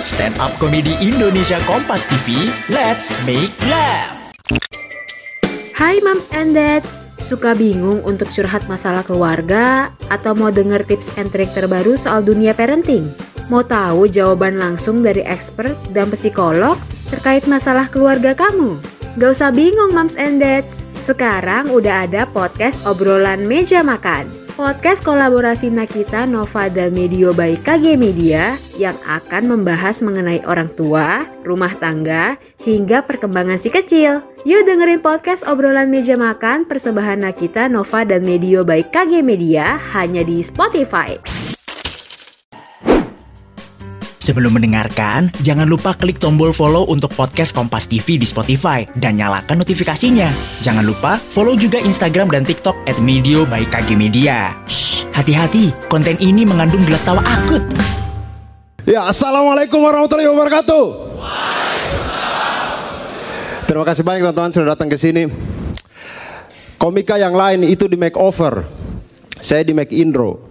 Stand up komedi Indonesia Kompas TV, let's make laugh. Hai Moms and Dads, suka bingung untuk curhat masalah keluarga atau mau denger tips and trik terbaru soal dunia parenting? Mau tahu jawaban langsung dari expert dan psikolog terkait masalah keluarga kamu? Gak usah bingung Moms and Dads, sekarang udah ada podcast obrolan meja makan. Podcast kolaborasi Nakita Nova dan Medio by KG Media yang akan membahas mengenai orang tua, rumah tangga, hingga perkembangan si kecil. Yuk dengerin podcast obrolan meja makan persembahan Nakita Nova dan Medio by KG Media hanya di Spotify. Sebelum mendengarkan, jangan lupa klik tombol follow untuk podcast Kompas TV di Spotify dan nyalakan notifikasinya. Jangan lupa follow juga Instagram dan TikTok at Medio by KG Media. Hati-hati, konten ini mengandung gelak tawa akut. Ya, Assalamualaikum warahmatullahi wabarakatuh. Terima kasih banyak teman-teman sudah datang ke sini. Komika yang lain itu di make over. Saya di make intro.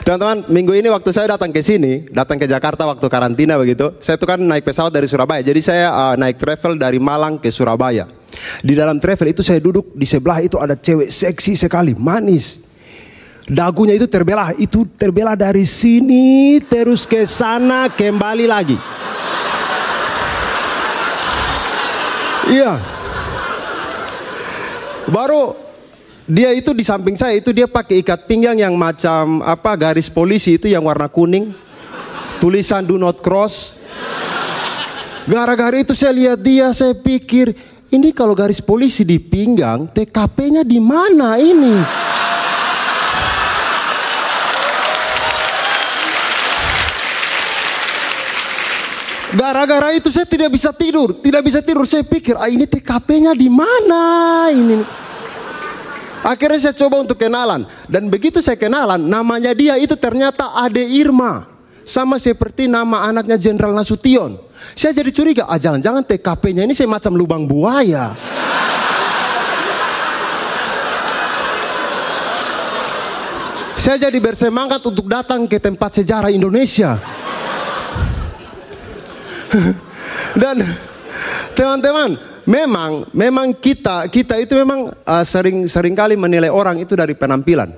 Teman-teman, minggu ini waktu saya datang ke sini, datang ke Jakarta waktu karantina begitu, saya tuh kan naik pesawat dari Surabaya. Jadi saya uh, naik travel dari Malang ke Surabaya. Di dalam travel itu saya duduk di sebelah itu ada cewek seksi sekali, manis. Dagunya itu terbelah, itu terbelah dari sini terus ke sana kembali lagi. Iya. Baru dia itu di samping saya itu dia pakai ikat pinggang yang macam apa garis polisi itu yang warna kuning. Tulisan do not cross. Gara-gara itu saya lihat dia saya pikir ini kalau garis polisi di pinggang TKP-nya di mana ini? Gara-gara itu saya tidak bisa tidur, tidak bisa tidur. Saya pikir, ah ini TKP-nya di mana ini? Akhirnya saya coba untuk kenalan dan begitu saya kenalan, namanya dia itu ternyata Ade Irma, sama seperti nama anaknya Jenderal Nasution. Saya jadi curiga, ah jangan-jangan TKP-nya ini saya macam lubang buaya. Saya jadi bersemangat untuk datang ke tempat sejarah Indonesia. Dan teman-teman, memang memang kita kita itu memang uh, sering sering kali menilai orang itu dari penampilan.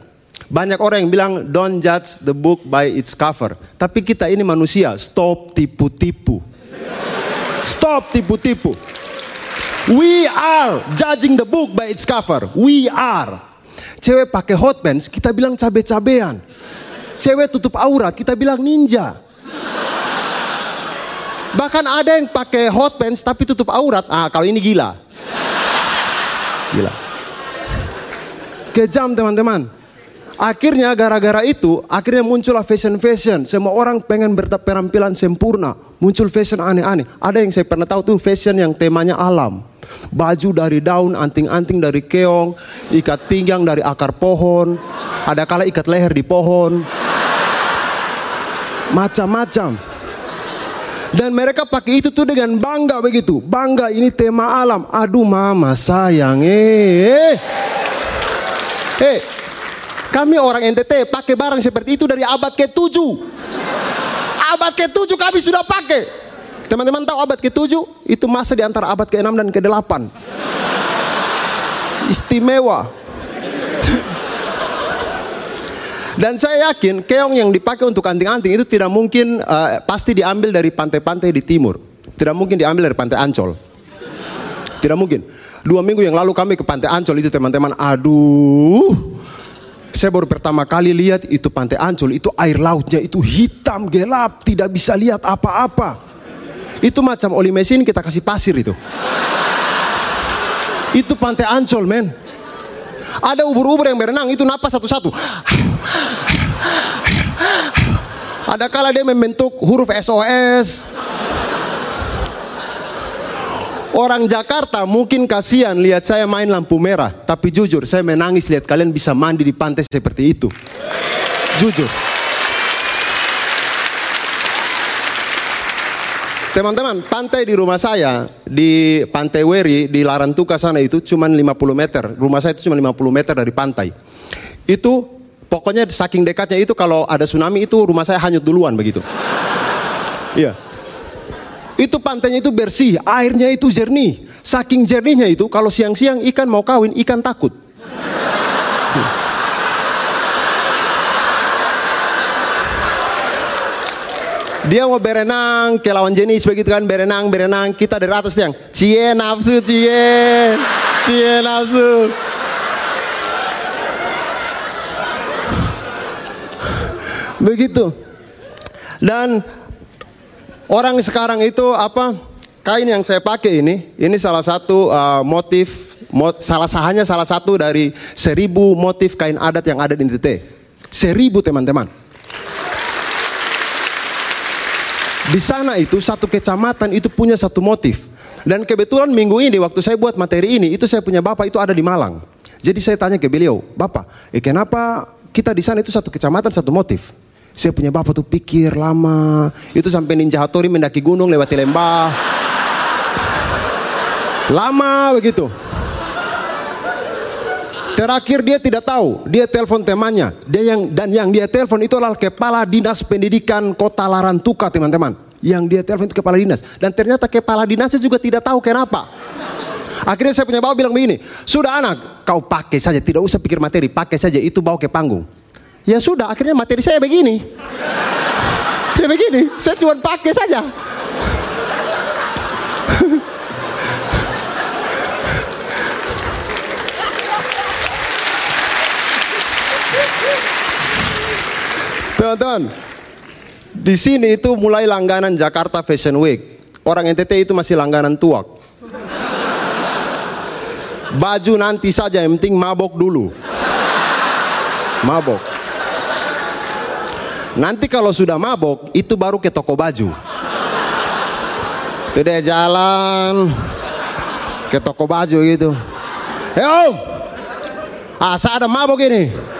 Banyak orang yang bilang don't judge the book by its cover. Tapi kita ini manusia, stop tipu-tipu. Stop tipu-tipu. We are judging the book by its cover. We are. Cewek pakai hot pants, kita bilang cabe-cabean. Cewek tutup aurat, kita bilang ninja. Bahkan ada yang pakai hot pants tapi tutup aurat. Ah, kalau ini gila. Gila. Kejam teman-teman. Akhirnya gara-gara itu, akhirnya muncullah fashion-fashion. Semua orang pengen berpenampilan sempurna. Muncul fashion aneh-aneh. Ada yang saya pernah tahu tuh fashion yang temanya alam. Baju dari daun, anting-anting dari keong, ikat pinggang dari akar pohon. Ada kala ikat leher di pohon. Macam-macam. Dan mereka pakai itu tuh dengan bangga begitu. Bangga ini tema alam. Aduh mama sayang eh. Eh, kami orang NTT pakai barang seperti itu dari abad ke-7. Abad ke-7 kami sudah pakai. Teman-teman tahu abad ke-7 itu masa di antara abad ke-6 dan ke-8. Istimewa. Dan saya yakin keong yang dipakai untuk anting-anting itu tidak mungkin uh, pasti diambil dari pantai-pantai di timur. Tidak mungkin diambil dari pantai Ancol. Tidak mungkin. Dua minggu yang lalu kami ke pantai Ancol itu teman-teman. Aduh. Saya baru pertama kali lihat itu pantai Ancol. Itu air lautnya itu hitam gelap. Tidak bisa lihat apa-apa. Itu macam oli mesin kita kasih pasir itu. Itu pantai Ancol men. Ada ubur-ubur yang berenang itu napas satu-satu. Ada kala dia membentuk huruf SOS. Orang Jakarta mungkin kasihan lihat saya main lampu merah, tapi jujur saya menangis lihat kalian bisa mandi di pantai seperti itu. Jujur. Teman-teman, pantai di rumah saya di Pantai Weri di Larantuka sana itu cuma 50 meter. Rumah saya itu cuma 50 meter dari pantai. Itu Pokoknya saking dekatnya itu kalau ada tsunami itu rumah saya hanyut duluan begitu. Iya. Itu pantainya itu bersih, airnya itu jernih. Saking jernihnya itu kalau siang-siang ikan mau kawin, ikan takut. Dia mau berenang ke lawan jenis begitu kan berenang berenang. Kita dari atas yang cie nafsu cie. Cie nafsu. Begitu. Dan orang sekarang itu apa kain yang saya pakai ini ini salah satu uh, motif mot, salah sahanya salah satu dari seribu motif kain adat yang ada di NTT seribu teman-teman Di sana itu satu kecamatan itu punya satu motif. Dan kebetulan minggu ini waktu saya buat materi ini itu saya punya bapak itu ada di Malang. Jadi saya tanya ke beliau, bapak, eh kenapa kita di sana itu satu kecamatan satu motif? Saya punya bapak tuh pikir lama, itu sampai Ninja Hattori mendaki gunung lewati lembah. Lama begitu. Terakhir dia tidak tahu, dia telepon temannya. Dia yang dan yang dia telepon itu adalah kepala dinas pendidikan Kota Larantuka, teman-teman. Yang dia telepon itu kepala dinas dan ternyata kepala dinasnya juga tidak tahu kenapa. Akhirnya saya punya bawa bilang begini, sudah anak, kau pakai saja, tidak usah pikir materi, pakai saja itu bawa ke panggung. Ya sudah, akhirnya materi saya begini. ya begini, saya cuma pakai saja. Teman-teman, di sini itu mulai langganan Jakarta Fashion Week. Orang NTT itu masih langganan tuak. Baju nanti saja, yang penting mabok dulu. Mabok. Nanti kalau sudah mabok, itu baru ke toko baju. Itu dia jalan ke toko baju gitu. Heo, asa ada mabok ini.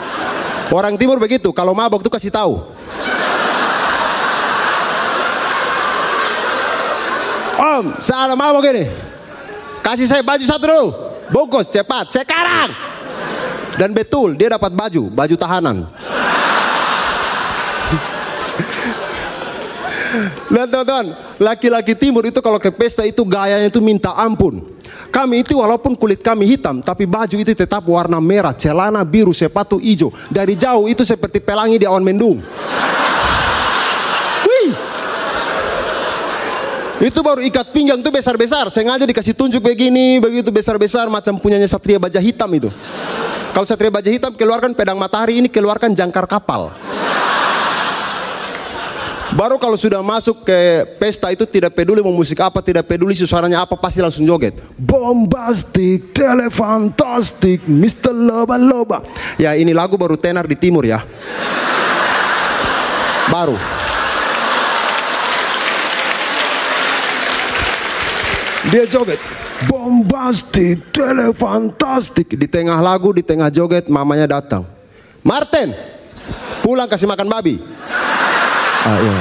Orang timur begitu, kalau mabok tuh kasih tahu. Om, saya mabok ini. Kasih saya baju satu dulu. Bungkus, cepat, sekarang. Dan betul, dia dapat baju, baju tahanan. Dan teman-teman, laki-laki timur itu kalau ke pesta itu gayanya itu minta ampun. Kami itu walaupun kulit kami hitam, tapi baju itu tetap warna merah, celana biru, sepatu hijau. Dari jauh itu seperti pelangi di awan mendung. Wih. Itu baru ikat pinggang itu besar-besar. Sengaja dikasih tunjuk begini, begitu besar-besar macam punyanya Satria Baja Hitam itu. Kalau Satria Baja Hitam keluarkan pedang matahari, ini keluarkan jangkar kapal. Baru kalau sudah masuk ke pesta itu tidak peduli mau musik apa, tidak peduli suaranya apa, pasti langsung joget. Bombastic, telefantastic, Mr. Loba Loba. Ya ini lagu baru tenar di timur ya. Baru. Dia joget. Bombastic, telefantastic. Di tengah lagu, di tengah joget, mamanya datang. Martin, pulang kasih makan babi. Ah, iya.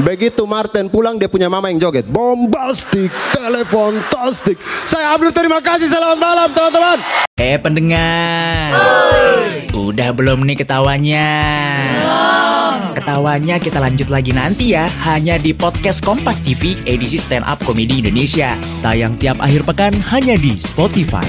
Begitu Martin pulang dia punya mama yang joget. Bombastic, telefantastic. Saya Abdul terima kasih. Selamat malam teman-teman. Eh pendengar, udah belum nih ketawanya? Ketawanya kita lanjut lagi nanti ya, hanya di podcast Kompas TV edisi Stand Up Komedi Indonesia. Tayang tiap akhir pekan hanya di Spotify.